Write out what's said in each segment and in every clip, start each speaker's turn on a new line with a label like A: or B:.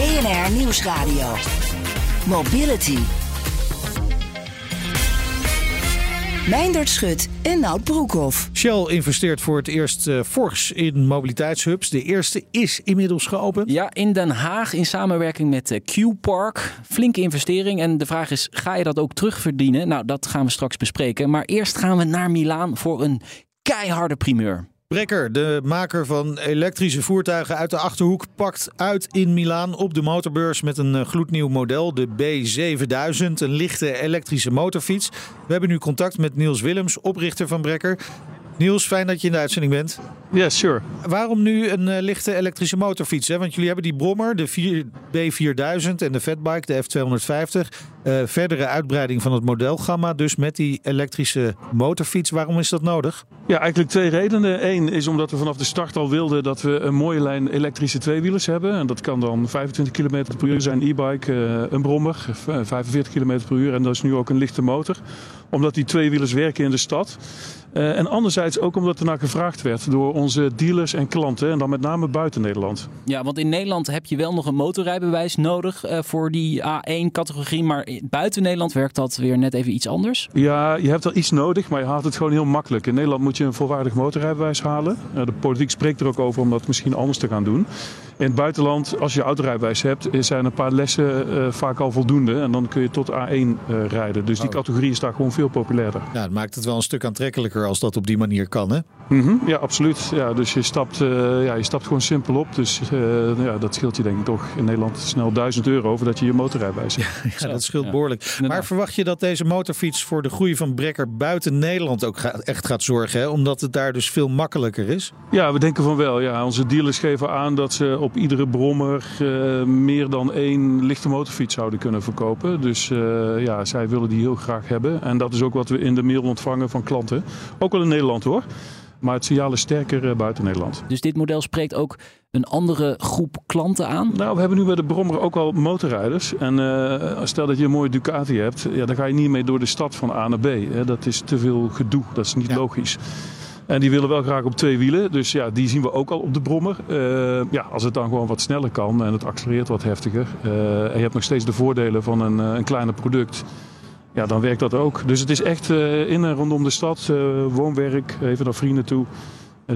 A: BNR Nieuwsradio. Mobility. Meindert Schut en Nout Broekhoff.
B: Shell investeert voor het eerst uh, fors in mobiliteitshubs. De eerste is inmiddels geopend.
C: Ja, in Den Haag in samenwerking met uh, Q-Park. Flinke investering. En de vraag is, ga je dat ook terugverdienen? Nou, dat gaan we straks bespreken. Maar eerst gaan we naar Milaan voor een keiharde primeur.
B: Brekker, de maker van elektrische voertuigen uit de Achterhoek, pakt uit in Milaan op de motorbeurs met een gloednieuw model, de B7000, een lichte elektrische motorfiets. We hebben nu contact met Niels Willems, oprichter van Brekker. Niels, fijn dat je in de uitzending bent.
D: Ja, yes, sure.
B: Waarom nu een uh, lichte elektrische motorfiets? Hè? Want jullie hebben die Brommer, de 4, B4000 en de Fatbike, de F250. Uh, verdere uitbreiding van het modelgamma, dus met die elektrische motorfiets. Waarom is dat nodig?
D: Ja, eigenlijk twee redenen. Eén is omdat we vanaf de start al wilden dat we een mooie lijn elektrische tweewielers hebben. En dat kan dan 25 km per uur zijn, e-bike, uh, een Brommer, 45 km per uur. En dat is nu ook een lichte motor. Omdat die tweewielers werken in de stad. Uh, en anderzijds ook omdat er naar gevraagd werd door onze dealers en klanten. En dan met name buiten Nederland.
C: Ja, want in Nederland heb je wel nog een motorrijbewijs nodig uh, voor die A1-categorie. Maar buiten Nederland werkt dat weer net even iets anders?
D: Ja, je hebt wel iets nodig, maar je haalt het gewoon heel makkelijk. In Nederland moet je een volwaardig motorrijbewijs halen. Uh, de politiek spreekt er ook over om dat misschien anders te gaan doen. In het buitenland, als je autorijbewijs hebt, zijn een paar lessen uh, vaak al voldoende. En dan kun je tot A1 uh, rijden. Dus die
B: Oh.
D: categorie is daar gewoon veel populairder.
B: Ja, het maakt het wel een stuk aantrekkelijker als dat op die manier kan, hè?
D: Mm -hmm. Ja, absoluut. Ja, dus je stapt, uh, ja, je stapt gewoon simpel op. Dus ja, dat scheelt je denk ik toch in Nederland snel 1000 euro voordat je je motorrijbewijs hebt.
B: Ja, dat scheelt ja. behoorlijk. Maar verwacht je dat deze motorfiets voor de groei van Brekker buiten Nederland ook ga, echt gaat zorgen? Hè? Omdat het daar dus veel makkelijker is?
D: Ja, we denken van wel. Ja, onze dealers geven aan dat ze op iedere brommer uh, meer dan één lichte motorfiets zouden kunnen verkopen. Dus uh, ja, zij willen die heel graag hebben. En dat is ook wat we in de mail ontvangen van klanten. Ook wel in Nederland hoor. Maar het signaal is sterker uh, buiten Nederland.
C: Dus dit model spreekt ook een andere groep klanten aan?
D: Nou, we hebben nu bij de Brommer ook al motorrijders. En uh, stel dat je een mooie Ducati hebt, ja, dan ga je niet mee door de stad van A naar B. Hè. Dat is te veel gedoe, dat is niet ja. logisch. En die willen wel graag op twee wielen. Dus ja, die zien we ook al op de brommer. Uh, ja, als het dan gewoon wat sneller kan en het accelereert wat heftiger. Uh, en je hebt nog steeds de voordelen van een, een kleiner product. Ja, dan werkt dat ook. Dus het is echt uh, in en rondom de stad. woonwerk, even naar vrienden toe.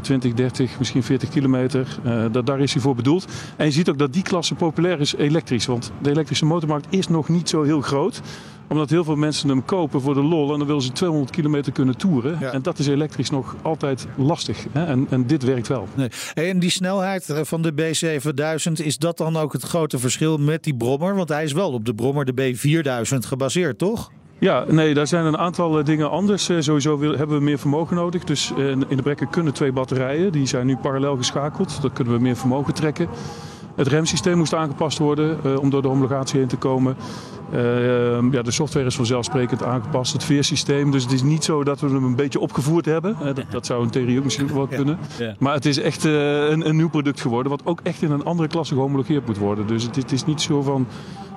D: 20, 30, misschien 40 kilometer. Uh, dat, daar is hij voor bedoeld. En je ziet ook dat die klasse populair is elektrisch. Want de elektrische motormarkt is nog niet zo heel groot. Omdat heel veel mensen hem kopen voor de lol. En dan willen ze 200 kilometer kunnen toeren. Ja. En dat is elektrisch nog altijd lastig. Hè? En, en, dit werkt wel.
B: Nee. En die snelheid van de B7000, is dat dan ook het grote verschil met die brommer? Want hij is wel op de brommer de B4000 gebaseerd, toch?
D: Ja, nee, daar zijn een aantal dingen anders. Uh, sowieso hebben we meer vermogen nodig. Dus uh, in de brekken kunnen twee batterijen. Die zijn nu parallel geschakeld. Dan kunnen we meer vermogen trekken. Het remsysteem moest aangepast worden uh, om door de homologatie heen te komen. ja, de software is vanzelfsprekend aangepast. Het veersysteem. Dus het is niet zo dat we hem een beetje opgevoerd hebben. Dat, dat, zou in theorie ook misschien wel kunnen. Ja, ja. Maar het is echt een, een nieuw product geworden. Wat ook echt in een andere klasse gehomologeerd moet worden. Dus het, het is niet zo van...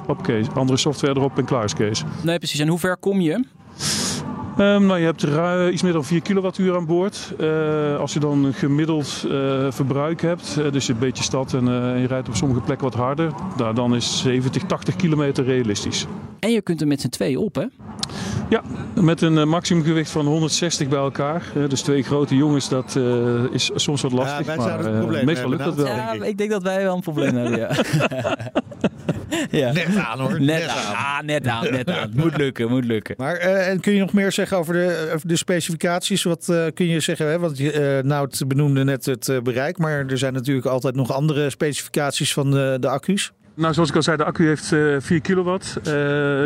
D: Oké, andere software erop en klaar is Kees.
C: Nee, precies. En hoe ver kom je?
D: Um, nou, je hebt er iets meer dan 4 kilowattuur aan boord. Uh, als je dan een gemiddeld uh, verbruik hebt, uh, dus je een beetje stad en je rijdt op sommige plekken wat harder, nou, dan is 70, 80 kilometer realistisch.
C: En je kunt er met z'n twee op, hè?
D: Ja, met een maximumgewicht van 160 bij elkaar. dus twee grote jongens, dat is soms wat lastig.
B: Ja, wij
D: maar
B: het probleem
D: meestal lukt dat wel.
C: Ja, ik. ik denk dat wij wel een probleem hebben, ja.
B: ja. Net aan hoor.
C: Net, net aan. aan. Ah, net aan, net aan. Moet lukken, moet lukken.
B: Maar uh, kun je nog meer zeggen over de, over de specificaties? Wat uh, kun je zeggen? Hè? Want uh, Nout benoemde net het bereik, maar er zijn natuurlijk altijd nog andere specificaties van de, de accu's.
D: Nou, zoals ik al zei, de accu heeft eh 4 kilowatt eh,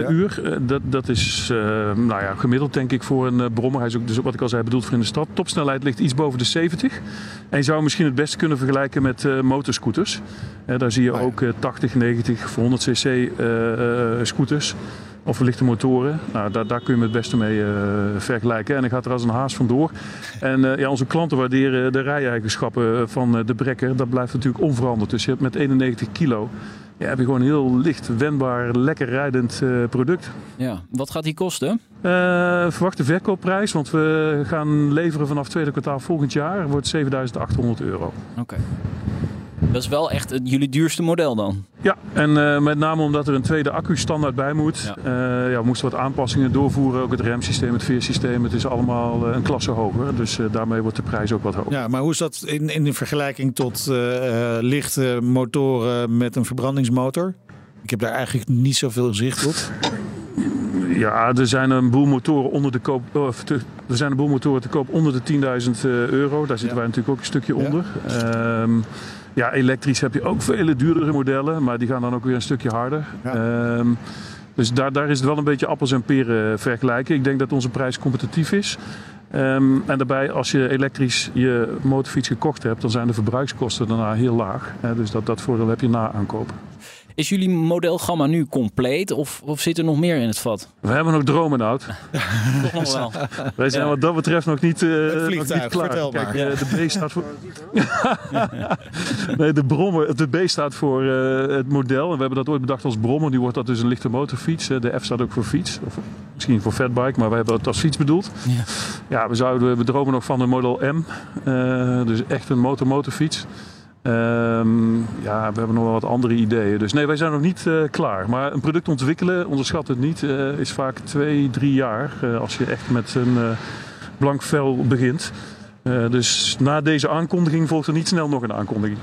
D: uur. Eh, dat, dat is eh, nou ja, gemiddeld denk ik voor een eh, brommer. Hij is ook, dus wat ik al zei, bedoeld voor in de stad. Topsnelheid ligt iets boven de 70. En je zou misschien het beste kunnen vergelijken met eh, motorscooters. Eh, daar zie je ook eh, 80, 90 of 100 cc eh, eh, scooters. Of lichte motoren. Nou, daar, daar kun je hem het beste mee eh, vergelijken. En dan gaat er als een haas vandoor. En eh, ja, onze klanten waarderen de rijeigenschappen van eh, de Brekker. Dat blijft natuurlijk onveranderd. Dus je hebt met 91 kilo ja, heb je gewoon een heel licht, wendbaar, lekker rijdend product.
C: Ja, wat gaat die kosten?
D: Verwachte verkoopprijs, want we gaan leveren vanaf tweede kwartaal volgend jaar, wordt 7800 euro.
C: Oké. Dat is wel echt het- jullie duurste model dan?
D: Ja, en eh, met name omdat er een tweede accu standaard bij moet.
C: Ja.
D: Ja. ja, we moesten wat aanpassingen doorvoeren. Ook het remsysteem, het veersysteem. Het is allemaal eh, een klasse hoger. Dus eh, daarmee wordt de prijs ook wat hoger.
B: Ja, maar hoe is dat in, in de vergelijking tot eh, eh, lichte motoren met een verbrandingsmotor? Ik heb daar eigenlijk niet zoveel zicht op.
D: Ja, er zijn een boel motoren onder de koop. Of te- er zijn een boel motoren te koop onder de 10.000 euro. Daar zitten
B: Ja.
D: wij natuurlijk ook een stukje
B: Ja.
D: onder. Ehm, ja, elektrisch heb je ook vele duurdere modellen, maar die gaan dan ook weer een stukje harder.
B: Ja.
D: Ehm, dus daar, daar is het wel een beetje appels en peren vergelijken. Ik denk dat onze prijs competitief is. Ehm, en daarbij, als je elektrisch je motorfiets gekocht hebt, dan zijn de verbruikskosten daarna heel laag. Dus dat, dat voordeel heb je na aankoop.
C: Is jullie modelgamma nu compleet of, of zit er nog meer in het vat?
D: We hebben nog dromen, Oud.
C: Toch nog wel.
D: Wij zijn
C: Ja.
D: wat dat betreft nog niet, eh, nog
B: vliegtuig,
D: niet klaar.
B: vertel maar.
D: Kijk, eh, de B staat voor. nee, de brommer. De B staat voor eh, het model. En we hebben dat ooit bedacht als brommer. Nu wordt dat dus een lichte motorfiets. De F staat ook voor fiets. Of misschien voor fatbike, maar we hebben het als fiets bedoeld.
C: Ja.
D: Ja, we, zouden, we dromen nog van een model M. Eh, dus echt een motor-motorfiets. Ehm, ja, we hebben nog wel wat andere ideeën. Dus nee, wij zijn nog niet eh, klaar. Maar een product ontwikkelen, onderschat het niet, eh, is vaak twee, drie jaar. eh, als je echt met een blank vel begint. Dus na deze aankondiging volgt er niet snel nog een aankondiging.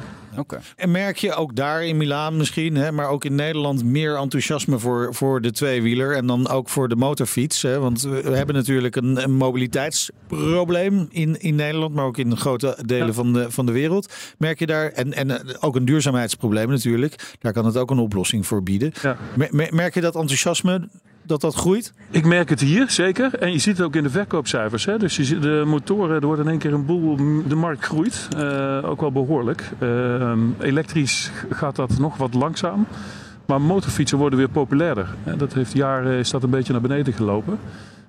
B: En merk je ook daar in Milaan misschien, hè, maar ook in Nederland meer enthousiasme voor, voor de tweewieler en dan ook voor de motorfiets? Hè? Want we hebben natuurlijk een, een mobiliteitsprobleem in, in Nederland, maar ook in grote delen
D: Ja.
B: van, de, van de wereld. Merk je daar, en, en eh, ook een duurzaamheidsprobleem natuurlijk, daar kan het ook een oplossing voor bieden.
D: Ja.
B: Merk je dat enthousiasme, dat dat groeit?
D: Ik merk het hier, zeker. En je ziet het ook in de verkoopcijfers. Hè? Dus je ziet de motoren, er wordt in één keer een boel, de markt groeit. eh, ook wel behoorlijk. Ehm, elektrisch gaat dat nog wat langzaam. Maar motorfietsen worden weer populairder. Dat heeft jaren is dat een beetje naar beneden gelopen.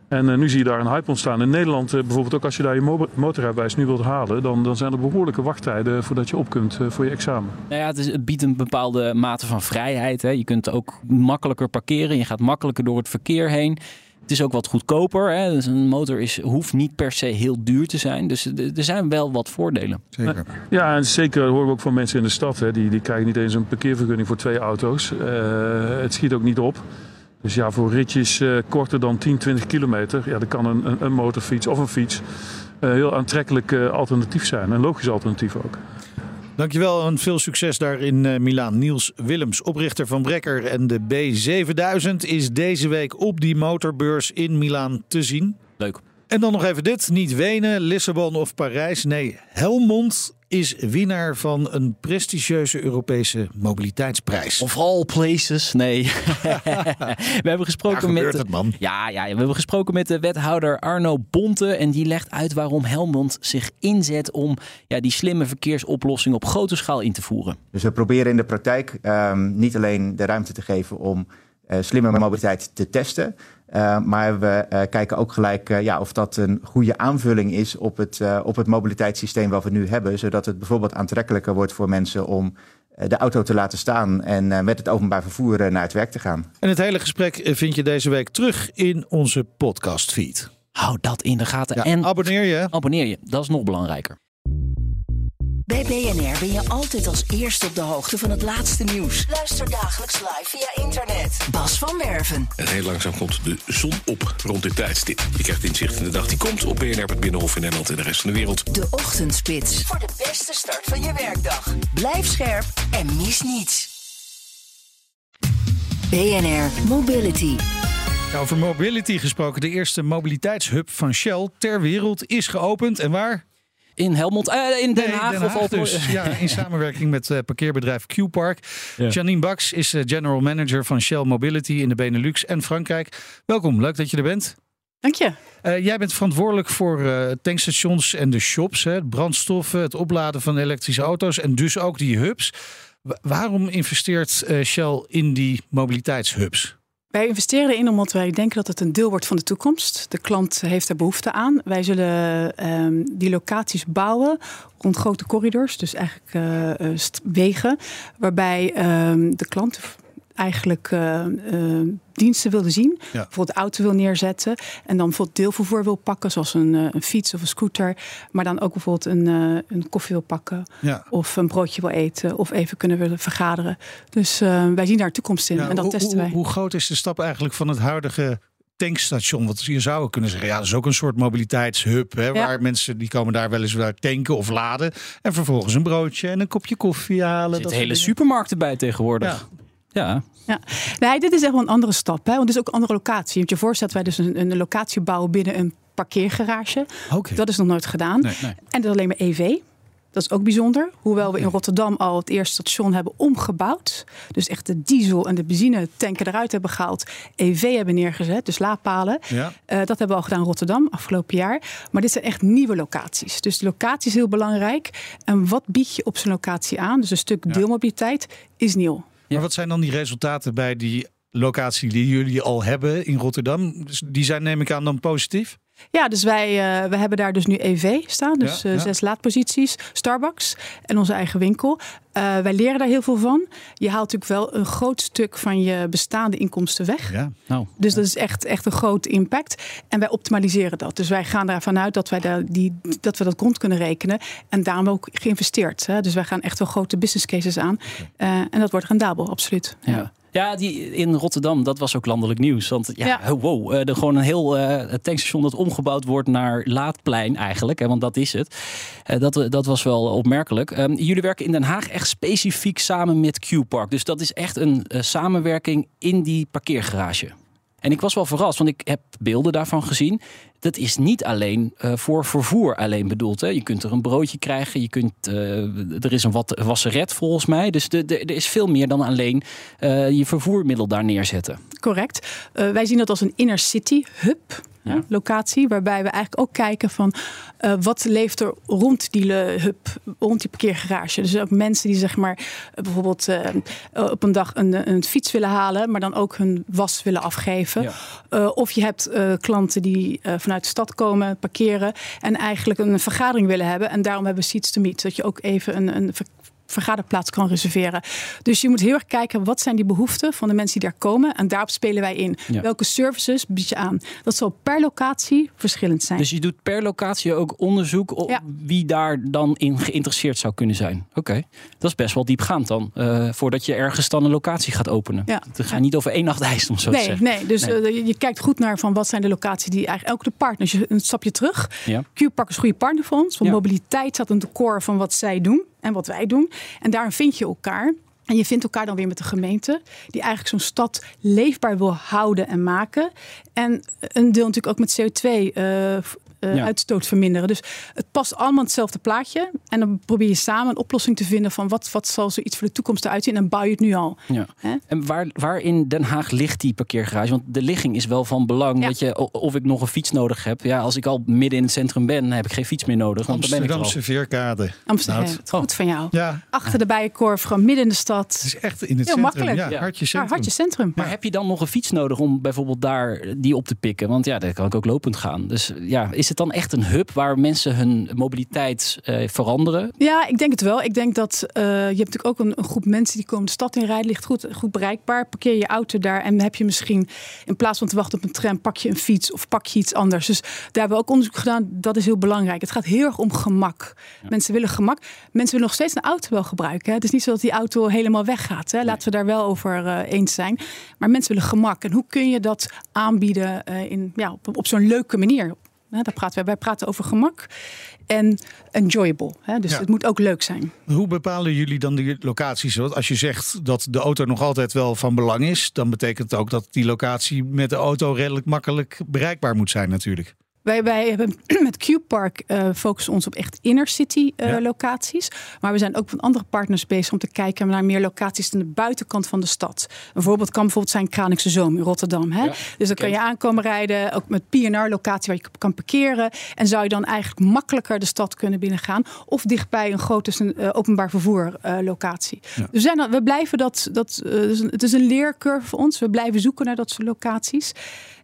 D: En eh, nu zie je daar een hype ontstaan. In Nederland eh, bijvoorbeeld ook als je daar je mo- motorrijbewijs nu wilt halen... Dan, dan zijn er behoorlijke wachttijden voordat je op kunt eh, voor je examen.
C: Nou ja, het, is, het biedt een bepaalde mate van vrijheid. Hè. Je kunt ook makkelijker parkeren. Je gaat makkelijker door het verkeer heen. Het is ook wat goedkoper. Hè. Dus een motor is, hoeft niet per se heel duur te zijn. Dus er zijn wel wat voordelen.
B: Zeker.
D: Ja, en zeker horen we ook van mensen in de stad. Hè. Die, die krijgen niet eens een parkeervergunning voor twee auto's. Eh, het schiet ook niet op. Dus ja, voor ritjes eh, korter dan 10, 20 kilometer... Ja, dan kan een, een, een motorfiets of een fiets eh, heel aantrekkelijk eh, alternatief zijn. Een logisch alternatief ook.
B: Dankjewel en veel succes daar in eh, Milaan. Niels Willems, oprichter van Brekker en de B7000 is deze week op die motorbeurs in Milaan te zien.
C: Leuk.
B: En dan nog even dit. Niet Wenen, Lissabon of Parijs. Nee, Helmond is winnaar van een prestigieuze Europese mobiliteitsprijs.
C: Of all places. Nee. we hebben gesproken met.
B: het, man.
C: Ja, ja, we hebben gesproken met de wethouder Arno Bonte. En die legt uit waarom Helmond zich inzet om ja, die slimme verkeersoplossing op grote schaal in te voeren.
E: Dus we proberen in de praktijk ehm, niet alleen de ruimte te geven om slimme mobiliteit te testen. eh, maar we eh, kijken ook gelijk eh, ja, of dat een goede aanvulling is op het, eh, op het mobiliteitssysteem wat we nu hebben. Zodat het bijvoorbeeld aantrekkelijker wordt voor mensen om eh, de auto te laten staan en eh, met het openbaar vervoer eh, naar het werk te gaan.
B: En het hele gesprek eh, vind je deze week terug in onze podcastfeed.
C: Hou dat in de gaten.
B: Ja,
C: en
B: abonneer je.
C: abonneer je. Dat is nog belangrijker.
A: Bij BNR ben je altijd als eerste op de hoogte van het laatste nieuws. Luister dagelijks live via internet. Bas van Werven.
F: En heel langzaam komt de zon op rond dit tijdstip. Je krijgt inzicht in de dag die komt op BNR, het Binnenhof in Nederland en de rest van de wereld.
A: De Ochtendspits. Voor de beste start van je werkdag. Blijf scherp en mis niets. BNR Mobility.
B: Over mobility gesproken. De eerste mobiliteitshub van Shell ter wereld is geopend. En waar?
C: In Helmond, eh, in Den
B: Nee,
C: Haag.
B: Den
C: of
B: Haag dus. Ja, in samenwerking met eh, parkeerbedrijf Q-Park.
C: Ja.
B: Janine Bax is eh, general manager van Shell Mobility in de Benelux en Frankrijk. Welkom, leuk dat je er bent.
G: Dank je.
B: Eh, jij bent verantwoordelijk voor eh, tankstations en de shops, hè, brandstoffen, het opladen van elektrische auto's en dus ook die hubs. Wa- waarom investeert eh, Shell in die mobiliteitshubs?
G: Wij investeren erin omdat wij denken dat het een deel wordt van de toekomst. De klant heeft er behoefte aan. Wij zullen ehm, die locaties bouwen rond grote corridors, dus eigenlijk eh, eh, wegen, waarbij ehm, de klant eigenlijk eh, eh, diensten wilde zien. Bijvoorbeeld de auto wil neerzetten en dan bijvoorbeeld deelvervoer wil pakken, zoals een, eh, een fiets of een scooter. Maar dan ook bijvoorbeeld een, eh, een koffie wil pakken
B: Ja.
G: of een broodje wil eten of even kunnen willen vergaderen. Dus eh, wij zien daar toekomst in
B: Ja,
G: en dat
B: hoe,
G: testen wij.
B: Hoe groot is de stap eigenlijk van het huidige tankstation? Want je zou kunnen zeggen, ja, dat is ook een soort mobiliteitshub. Hè, Waar mensen die komen daar weliswaar tanken of laden. En vervolgens een broodje en een kopje koffie halen.
C: Er
B: dat
C: zitten hele
B: dingen.
C: supermarkten bij tegenwoordig. Ja.
G: Ja, nee, dit is echt wel een andere stap. Hè? Want dit is ook een andere locatie. Je moet je voorstellen dat wij dus een, een locatie bouwen binnen een parkeergarage. Dat is nog nooit gedaan.
C: Nee, nee.
G: En dat is alleen maar EV. Dat is ook bijzonder. Hoewel we in Rotterdam al het eerste station hebben omgebouwd. Dus echt de diesel en de benzine tanken eruit hebben gehaald. EV hebben neergezet, dus laadpalen.
B: Ja.
G: Eh, dat hebben we al gedaan in Rotterdam afgelopen jaar. Maar dit zijn echt nieuwe locaties. Dus de locatie is heel belangrijk. En wat bied je op zo'n locatie aan? Dus een stuk deelmobiliteit is nieuw.
B: Maar wat zijn dan die resultaten bij die locatie die jullie al hebben in Rotterdam? Dus die zijn neem ik aan dan positief?
G: Ja, dus wij eh, we hebben daar dus nu EV staan. Dus
B: Ja,
G: eh,
B: ja.
G: zes laadposities, Starbucks en onze eigen winkel. Eh, wij leren daar heel veel van. Je haalt natuurlijk wel een groot stuk van je bestaande inkomsten weg.
B: Ja.
C: Nou,
G: Dus dat is echt, echt een groot impact. En wij optimaliseren dat. Dus wij gaan ervan uit dat, wij daar die, dat we dat rond kunnen rekenen. En daarom ook geïnvesteerd. Hè. Dus wij gaan echt wel grote business cases aan. Eh, en dat wordt rendabel, absoluut.
C: Ja. Ja, die in Rotterdam, dat was ook landelijk nieuws. Want ja,
G: Ja.
C: wow, eh, er gewoon een heel eh, tankstation dat omgebouwd wordt naar Laadplein eigenlijk. Hè, want dat is het. Eh, dat, dat was wel opmerkelijk. Ehm, jullie werken in Den Haag echt specifiek samen met Q-Park. Dus dat is echt een samenwerking in die parkeergarage. En ik was wel verrast, want ik heb beelden daarvan gezien. Dat is niet alleen eh, voor vervoer alleen bedoeld. Hè. Je kunt er een broodje krijgen. Je kunt, eh, er is een wat, wasseret volgens mij. Dus er is veel meer dan alleen eh, je vervoermiddel daar neerzetten.
G: Correct. Wij zien dat als een inner city hub.
C: Ja.
G: Locatie, waarbij we eigenlijk ook kijken van eh, wat leeft er rond die le- hub, rond die parkeergarage. Dus ook mensen die zeg maar eh, bijvoorbeeld eh, op een dag een, een fiets willen halen, maar dan ook hun was willen afgeven.
C: Ja.
G: Of je hebt klanten die vanuit de stad komen, parkeren en eigenlijk een vergadering willen hebben. En daarom hebben we seats to meet, zodat je ook even een, een vergaderplaats kan reserveren. Dus je moet heel erg kijken wat zijn die behoeften van de mensen die daar komen en daarop spelen wij in.
C: Ja.
G: Welke services bied je aan? Dat zal per locatie verschillend zijn.
C: Dus je doet per locatie ook onderzoek op
G: Ja.
C: wie daar dan in geïnteresseerd zou kunnen zijn. Oké, dat is best wel diepgaand dan. eh, voordat je ergens dan een locatie gaat openen.
G: Ja.
C: Het gaat niet over één nacht ijs, om zo te
G: Nee,
C: zeggen.
G: nee, dus
C: Nee.
G: eh, je, kijkt goed naar van wat zijn de locaties die eigenlijk ook de partners. Je- Een stapje terug.
C: Ja.
G: Q-Park is een goede partner voor ons. Want mobiliteit staat aan de core van wat zij doen en wat wij doen. En daarin vind je elkaar. En je vindt elkaar dan weer met de gemeente, die eigenlijk zo'n stad leefbaar wil houden en maken. En een deel natuurlijk ook met CO2 eh, eh,
C: Ja.
G: uitstoot verminderen. Dus het past allemaal hetzelfde plaatje. En dan probeer je samen een oplossing te vinden van wat, wat zal zoiets voor de toekomst eruit zien. En dan bouw je het nu al.
C: Ja. En waar, waar in Den Haag ligt die parkeergarage? Want de ligging is wel van belang.
G: Ja.
C: Dat je, of ik nog een fiets nodig heb. Ja, als ik al midden in het centrum ben, heb ik geen fiets meer nodig. Want dan ben ik er.
B: Amsterdamse veerkade.
G: Amsterdam,
B: Nou,
G: het goed van jou.
B: Ja,
G: Achter de Bijenkorf, gewoon midden in de
B: het
G: stad.
B: is echt in het
G: Heel
B: centrum.
G: makkelijk.
B: Ja, hartje
G: Maar
B: centrum.
G: hartje centrum.
C: Maar heb je dan nog een fiets nodig om bijvoorbeeld daar die op te pikken? Want ja, daar kan ik ook lopend gaan. Dus ja, is het dan echt een hub waar mensen hun mobiliteit eh, veranderen?
G: Ja, ik denk het wel. Ik denk dat eh, je hebt natuurlijk ook een, een groep mensen die komen de stad in rijden. Ligt goed, goed bereikbaar. Parkeer je auto daar en heb je misschien in plaats van te wachten op een tram, pak je een fiets of pak je iets anders. Dus daar hebben we ook onderzoek gedaan. Dat is heel belangrijk. Het gaat heel erg om gemak. Mensen willen gemak. Mensen willen nog steeds een auto wel gebruiken. Hè. Het is niet zo dat die auto helemaal weggaat. Hè. Laten we daar wel over eh, eens zijn. Maar mensen willen gemak. En hoe kun je dat aanbieden in, ja, op, op zo'n leuke manier? Hè, daar praten wij. wij praten over gemak en enjoyable. Hè? Dus
B: Ja.
G: het moet ook leuk zijn.
B: Hoe bepalen jullie dan die locaties? Want als je zegt dat de auto nog altijd wel van belang is, dan betekent het ook dat die locatie met de auto redelijk makkelijk bereikbaar moet zijn natuurlijk.
G: Wij, wij hebben met Q-Park uh, focussen ons op echt inner city uh, ja. locaties. Maar we zijn ook met andere partners bezig om te kijken naar meer locaties aan de buitenkant van de stad. Een voorbeeld kan bijvoorbeeld zijn Kralingse Zoom in Rotterdam. Hè? Ja, dus dan kan je aankomen rijden, ook met PNR-locatie waar je kan parkeren. En zou je dan eigenlijk makkelijker de stad kunnen binnengaan. Of dichtbij een grote uh, openbaar vervoer locatie. Ja. Dus we, zijn, we blijven dat, dat het is een leercurve voor ons. We blijven zoeken naar dat soort locaties.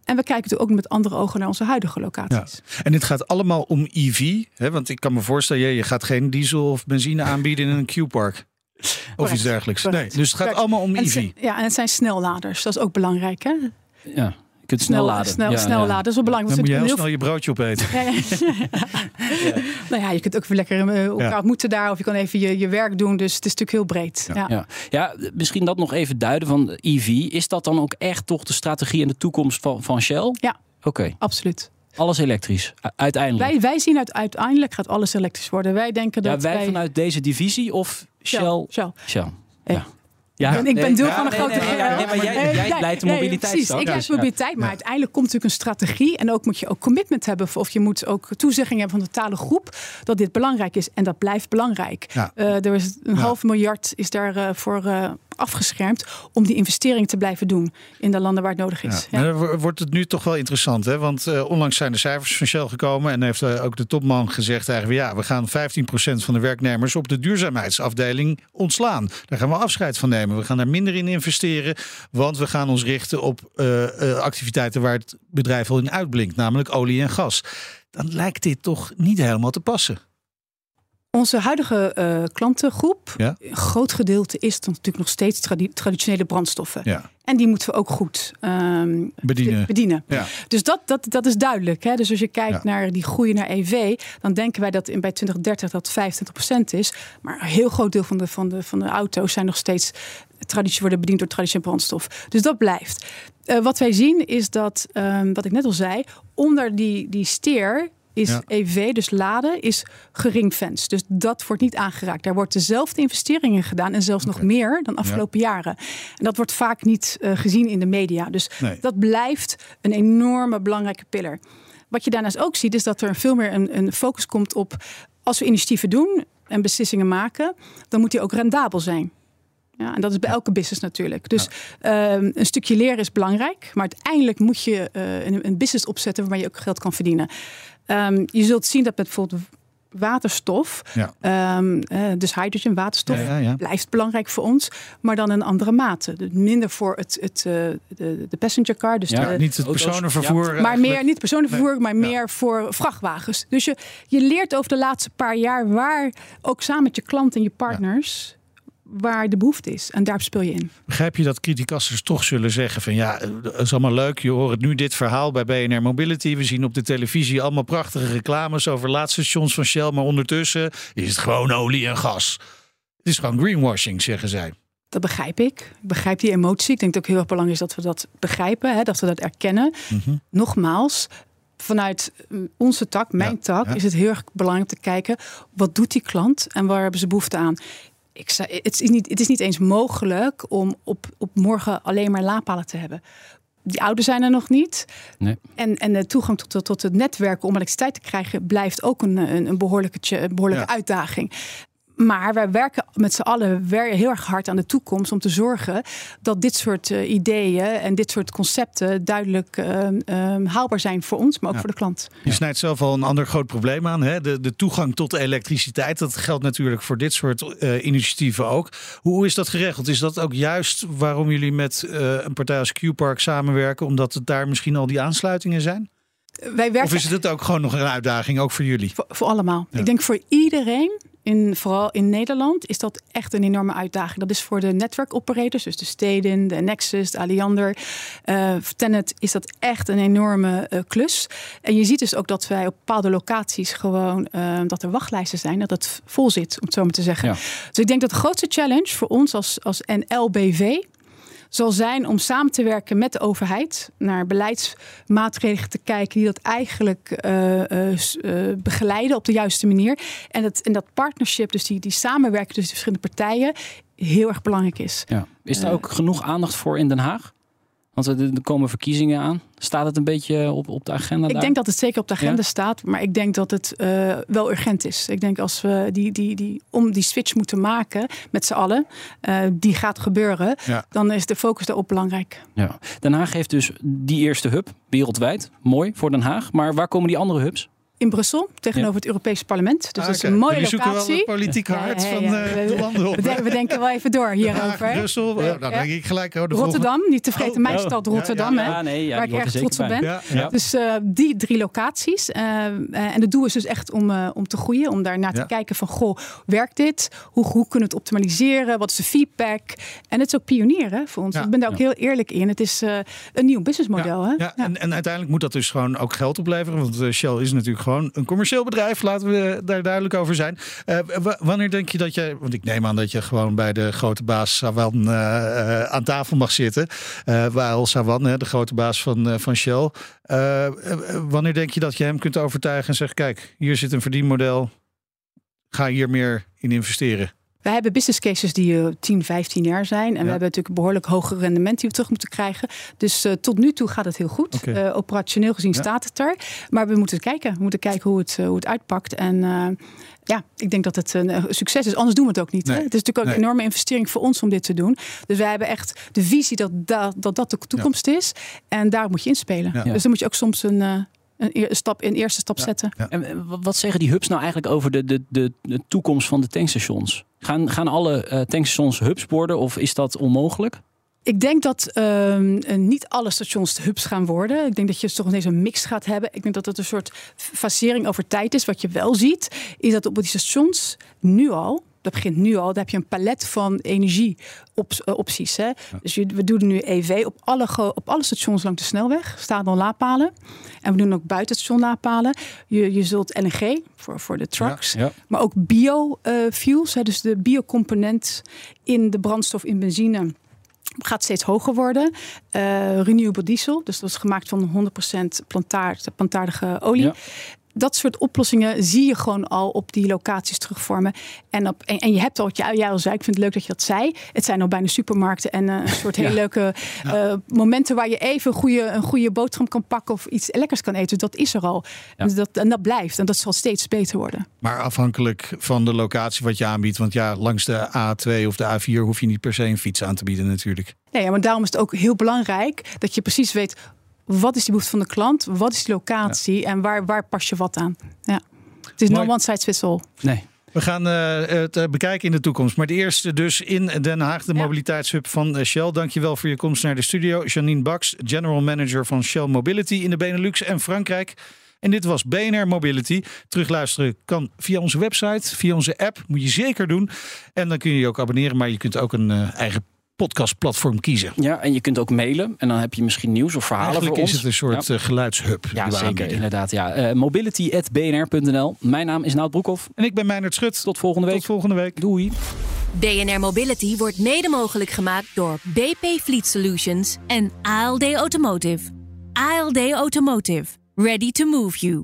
G: En we kijken natuurlijk ook met andere ogen naar onze huidige locaties.
B: Ja. En dit gaat allemaal om EV. Hè? Want ik kan me voorstellen, je gaat geen diesel of benzine aanbieden in een Q-park. Of correct, iets dergelijks. Nee, dus het gaat allemaal om EV.
G: ja, en het zijn snelladers. Dat is ook belangrijk. Hè?
C: Ja. Je kunt snel, laden.
G: Snel, ja, snel laden. Dat is wel belangrijk.
B: Dan moet je heel, snel je broodje opeten. Ja,
G: nou ja, je kunt ook weer lekker uh, elkaar moeten daar. Of je kan even je, je werk doen. Dus het is natuurlijk heel breed.
C: Ja. Ja. misschien dat nog even duiden van EV. Is dat dan ook echt toch de strategie en de toekomst van, van Shell?
G: Ja,
C: oké.
G: absoluut.
C: Alles elektrisch, uiteindelijk.
G: Wij, wij zien uit, uiteindelijk gaat alles elektrisch worden. Wij denken dat
C: ja, wij, vanuit deze divisie of Shell?
G: Shell.
C: Shell. Shell.
G: Ja. Ja, ik ben deel van een grote.
C: Nee, nee, maar jij, jij leidt de mobiliteit.
G: precies, ik leid mobiliteit. Maar uiteindelijk komt natuurlijk een strategie. En ook moet je ook commitment hebben. Of je moet ook toezegging hebben van de totale groep. Dat dit belangrijk is. En dat blijft belangrijk. Uh, er is een half miljard is daarvoor uh, uh, afgeschermd om die investering te blijven doen in de landen waar het nodig is.
B: Ja. Wordt het nu toch wel interessant, hè? want uh, onlangs zijn de cijfers van Shell gekomen en heeft uh, ook de topman gezegd eigenlijk, ja, we gaan 15% van de werknemers op de duurzaamheidsafdeling ontslaan. Daar gaan we afscheid van nemen. We gaan daar minder in investeren, want we gaan ons richten op uh, activiteiten waar het bedrijf al in uitblinkt, namelijk olie en gas. Dan lijkt dit toch niet helemaal te passen.
G: Onze huidige uh, klantengroep, ja? een groot gedeelte is dan natuurlijk nog steeds tradi traditionele brandstoffen. Ja. En die moeten we ook goed um,
B: bedienen.
G: bedienen. Ja. Dus dat, dat, dat is duidelijk. Hè? Dus als je kijkt naar die groei naar EV, dan denken wij dat in, bij 2030 dat 25% is. Maar een heel groot deel van de, van de, van de auto's zijn nog steeds traditie worden bediend door traditionele brandstof. Dus dat blijft. Uh, wat wij zien is dat, um, wat ik net al zei, onder die, die steer is EV, dus laden, is geringfenced. Dus dat wordt niet aangeraakt. Daar wordt dezelfde investeringen gedaan en zelfs nog meer dan afgelopen jaren. En dat wordt vaak niet uh, gezien in de media. Dus nee. dat blijft een enorme belangrijke pillar. Wat je daarnaast ook ziet, is dat er veel meer een, een focus komt op als we initiatieven doen en beslissingen maken, dan moet die ook rendabel zijn. Ja, en dat is bij elke business natuurlijk. Dus ja. um, een stukje leren is belangrijk. Maar uiteindelijk moet je uh, een, een, business opzetten waarmee je ook geld kan verdienen. Um, je zult zien dat met bijvoorbeeld waterstof, ja. um, uh, dus hydrogen, waterstof, ja, ja, blijft belangrijk voor ons, maar dan in andere mate. Dus minder voor het, het, uh, de, de passenger car. Dus
B: de, niet het personenvervoer.
G: Maar meer, niet personenvervoer, nee. maar meer voor vrachtwagens. Dus je, je leert over de laatste paar jaar waar, ook samen met je klanten en je partners waar de behoefte is. En daar speel je in.
B: Begrijp je dat criticasters toch zullen zeggen van ja, het is allemaal leuk. Je hoort nu dit verhaal bij BNR Mobility. We zien op de televisie allemaal prachtige reclames over laadstations van Shell. Maar ondertussen is het gewoon olie en gas. Het is gewoon greenwashing, zeggen zij.
G: Dat begrijp ik. Ik begrijp die emotie. Ik denk dat het ook heel erg belangrijk is dat we dat begrijpen. Hè, dat we dat erkennen. Mm -hmm. Nogmaals, vanuit onze tak, mijn ja, tak, ja. is het heel erg belangrijk te kijken... wat doet die klant en waar hebben ze behoefte aan? Ik zei, het, is niet, het is niet eens mogelijk om op, op morgen alleen maar laadpalen te hebben. Die ouderen zijn er nog niet. Nee. En, en de toegang tot, tot het netwerk om elektriciteit te krijgen blijft ook een, een, een behoorlijke, een behoorlijke ja. uitdaging. Maar wij werken met z'n allen heel erg hard aan de toekomst om te zorgen dat dit soort uh, ideeën en dit soort concepten duidelijk uh, uh, haalbaar zijn voor ons, maar ook ja. voor de klant.
B: Je snijdt zelf al een ander groot probleem aan. Hè? De, de toegang tot elektriciteit. Dat geldt natuurlijk voor dit soort uh, initiatieven ook. Hoe is dat geregeld? Is dat ook juist waarom jullie met uh, een partij als Q-Park samenwerken? Omdat het daar misschien al die aansluitingen zijn?
G: Wij werken...
B: Of is het ook gewoon nog een uitdaging, ook voor jullie?
G: Voor, voor allemaal. Ja. Ik denk voor iedereen in, vooral in Nederland is dat echt een enorme uitdaging. Dat is voor de network operators, dus de Stedin, de Nexus, de Alliander. Uh, Tenet is dat echt een enorme uh, klus. En je ziet dus ook dat wij op bepaalde locaties gewoon uh, dat er wachtlijsten zijn, dat het vol zit, om het zo maar te zeggen. Ja. Dus ik denk dat de grootste challenge voor ons als, als NLBV zal zijn om samen te werken met de overheid naar beleidsmaatregelen te kijken die dat eigenlijk uh, uh, uh, begeleiden op de juiste manier. En dat, en dat partnership, dus die, die samenwerking tussen de verschillende partijen, heel erg belangrijk is.
C: Ja. Is er ook genoeg aandacht voor in Den Haag? Want er komen verkiezingen aan. Staat het een beetje op, op de agenda
G: Ik
C: daar?
G: denk dat het zeker op de agenda
C: Ja?
G: staat, maar ik denk dat het eh, wel urgent is. Ik denk als we die, die, die, om die switch moeten maken met z'n allen, eh, die gaat gebeuren,
B: Ja.
G: dan is de focus daarop belangrijk.
C: Ja. Den Haag heeft dus die eerste hub wereldwijd. Mooi voor Den Haag. Maar waar komen die andere hubs?
G: In Brussel, tegenover
C: Ja.
G: het Europees Parlement. Dus
B: Ah,
G: dat is een mooie
B: Jullie zoeken wel
G: locatie.
B: het politieke hart
G: Ja, ja,
B: van
G: ja.
B: eh, de landen op.
G: We, denken, we denken wel even door hierover.
B: Brussel, oh, dan
G: Ja.
B: denk ik gelijk... Oh, de
G: Rotterdam, niet te vergeten,
B: Oh,
G: mijn
B: oh.
G: stad
B: Ja,
G: Rotterdam,
B: ja,
G: hè,
C: ja, nee, ja,
G: waar ik
C: er
G: erg trots op ben.
B: Ja, ja.
G: Dus eh, die drie locaties. eh, en het doel is dus echt om, eh, om te groeien. Om daar naar te
B: Ja.
G: kijken van, goh, werkt dit? Hoe, hoe kunnen we het optimaliseren? Wat is de feedback? En het is ook pionieren voor ons.
B: Ja.
G: Ik ben daar ook heel eerlijk in. Het is eh, een nieuw businessmodel. hè?
B: Ja, En, en uiteindelijk moet dat dus gewoon ook geld opleveren. Want Shell is natuurlijk gewoon een commercieel bedrijf. Laten we daar duidelijk over zijn. Eh, wanneer denk je dat je... Want ik neem aan dat je gewoon bij de grote baas Sawan eh, eh, aan tafel mag zitten. Eh Wael Sawan, de grote baas van, van Shell. Wanneer denk je dat je hem kunt overtuigen en zegt... Kijk, hier zit een verdienmodel. Ga hier meer in investeren.
G: We hebben business cases die eh, 10, 15 jaar zijn. En we hebben natuurlijk behoorlijk hoger rendement die we terug moeten krijgen. Dus eh, tot nu toe gaat het heel goed. Eh, operationeel gezien
B: Ja.
G: staat het er. Maar we moeten kijken. We moeten kijken hoe het, eh, hoe het uitpakt. En eh, ja, ik denk dat het een eh, succes is. Anders doen we het ook niet.
B: Nee.
G: Hè? Het is natuurlijk ook
B: Nee.
G: een enorme investering voor ons om dit te doen. Dus wij hebben echt de visie dat dat, dat, dat de toekomst is. En daar moet je inspelen. Dus dan moet je ook soms een, eh, een, stap, een eerste stap zetten.
C: En eh, wat- wat zeggen die hubs nou eigenlijk over de, de, de, de toekomst van de tankstations? Gaan, gaan alle eh, tankstations hubs worden of is dat onmogelijk?
G: Ik denk dat ehm, eh, niet alle stations hubs gaan worden. Ik denk dat je toch ineens een mix gaat hebben. Ik denk dat het een soort fasering over tijd is. Wat je wel ziet, is dat op die stations nu al. Dat begint nu al. Daar heb je een palet van energieopties. Hè? Dus je- we doen nu EV op alle, op alle stations langs de snelweg. Staan al laadpalen. En we doen ook buiten het station laadpalen. Je, je zult LNG voor, voor de trucks.
C: Ja.
G: Maar ook biofuels. hè, dus de biocomponent in de brandstof in benzine gaat steeds hoger worden. Eh, renewable diesel, dus dat is gemaakt van 100% plantaard, plantaardige olie.
C: Ja.
G: Dat soort oplossingen zie je gewoon al op die locaties terugvormen. En, op, en, en je hebt al, wat jij jij al zei, ik vind het leuk dat je dat zei. Het zijn al bijna supermarkten en eh, een soort hele leuke eh, momenten waar je even een goede, een goede boterham kan pakken of iets lekkers kan eten. Dat is er al.
C: Ja.
G: Dus dat, en dat blijft en dat zal steeds beter worden.
B: Maar afhankelijk van de locatie wat je aanbiedt. Want ja, langs de A2 of de A4 hoef je niet per se een fiets aan te bieden natuurlijk.
G: Nee, maar daarom is het ook heel belangrijk dat je precies weet wat is die behoefte van de klant, wat is die locatie en waar, waar pas je wat aan. Ja. Het is
B: Mooi.
G: no one size fits all.
C: Nee.
B: We gaan eh, het eh, bekijken in de toekomst. Maar de eerste dus in Den Haag, de
G: Ja.
B: mobiliteitshub van eh, Shell. Dankjewel voor je komst naar de studio. Janine Baks, General Manager van Shell Mobility in de Benelux en Frankrijk. En dit was BNR Mobility. Terugluisteren kan via onze website, via onze app. Moet je zeker doen. En dan kun je je ook abonneren. Maar je kunt ook een eh, eigen podcastplatform kiezen.
C: Ja, en je kunt ook mailen en dan heb je misschien nieuws of verhalen
B: Eigenlijk
C: voor
B: is
C: ons.
B: het een soort
C: Ja.
B: eh, geluidshub.
C: Ja, zeker,
B: aanbieden.
C: inderdaad. Ja. Eh, mobility.bnr.nl. Mijn naam is Nout Broekhoff.
B: En ik ben Meijnerd Schut.
C: Tot volgende week.
B: Tot volgende week.
C: Doei.
H: BNR Mobility wordt mede mogelijk gemaakt door BP Fleet Solutions en ALD Automotive. ALD Automotive. Ready to move you.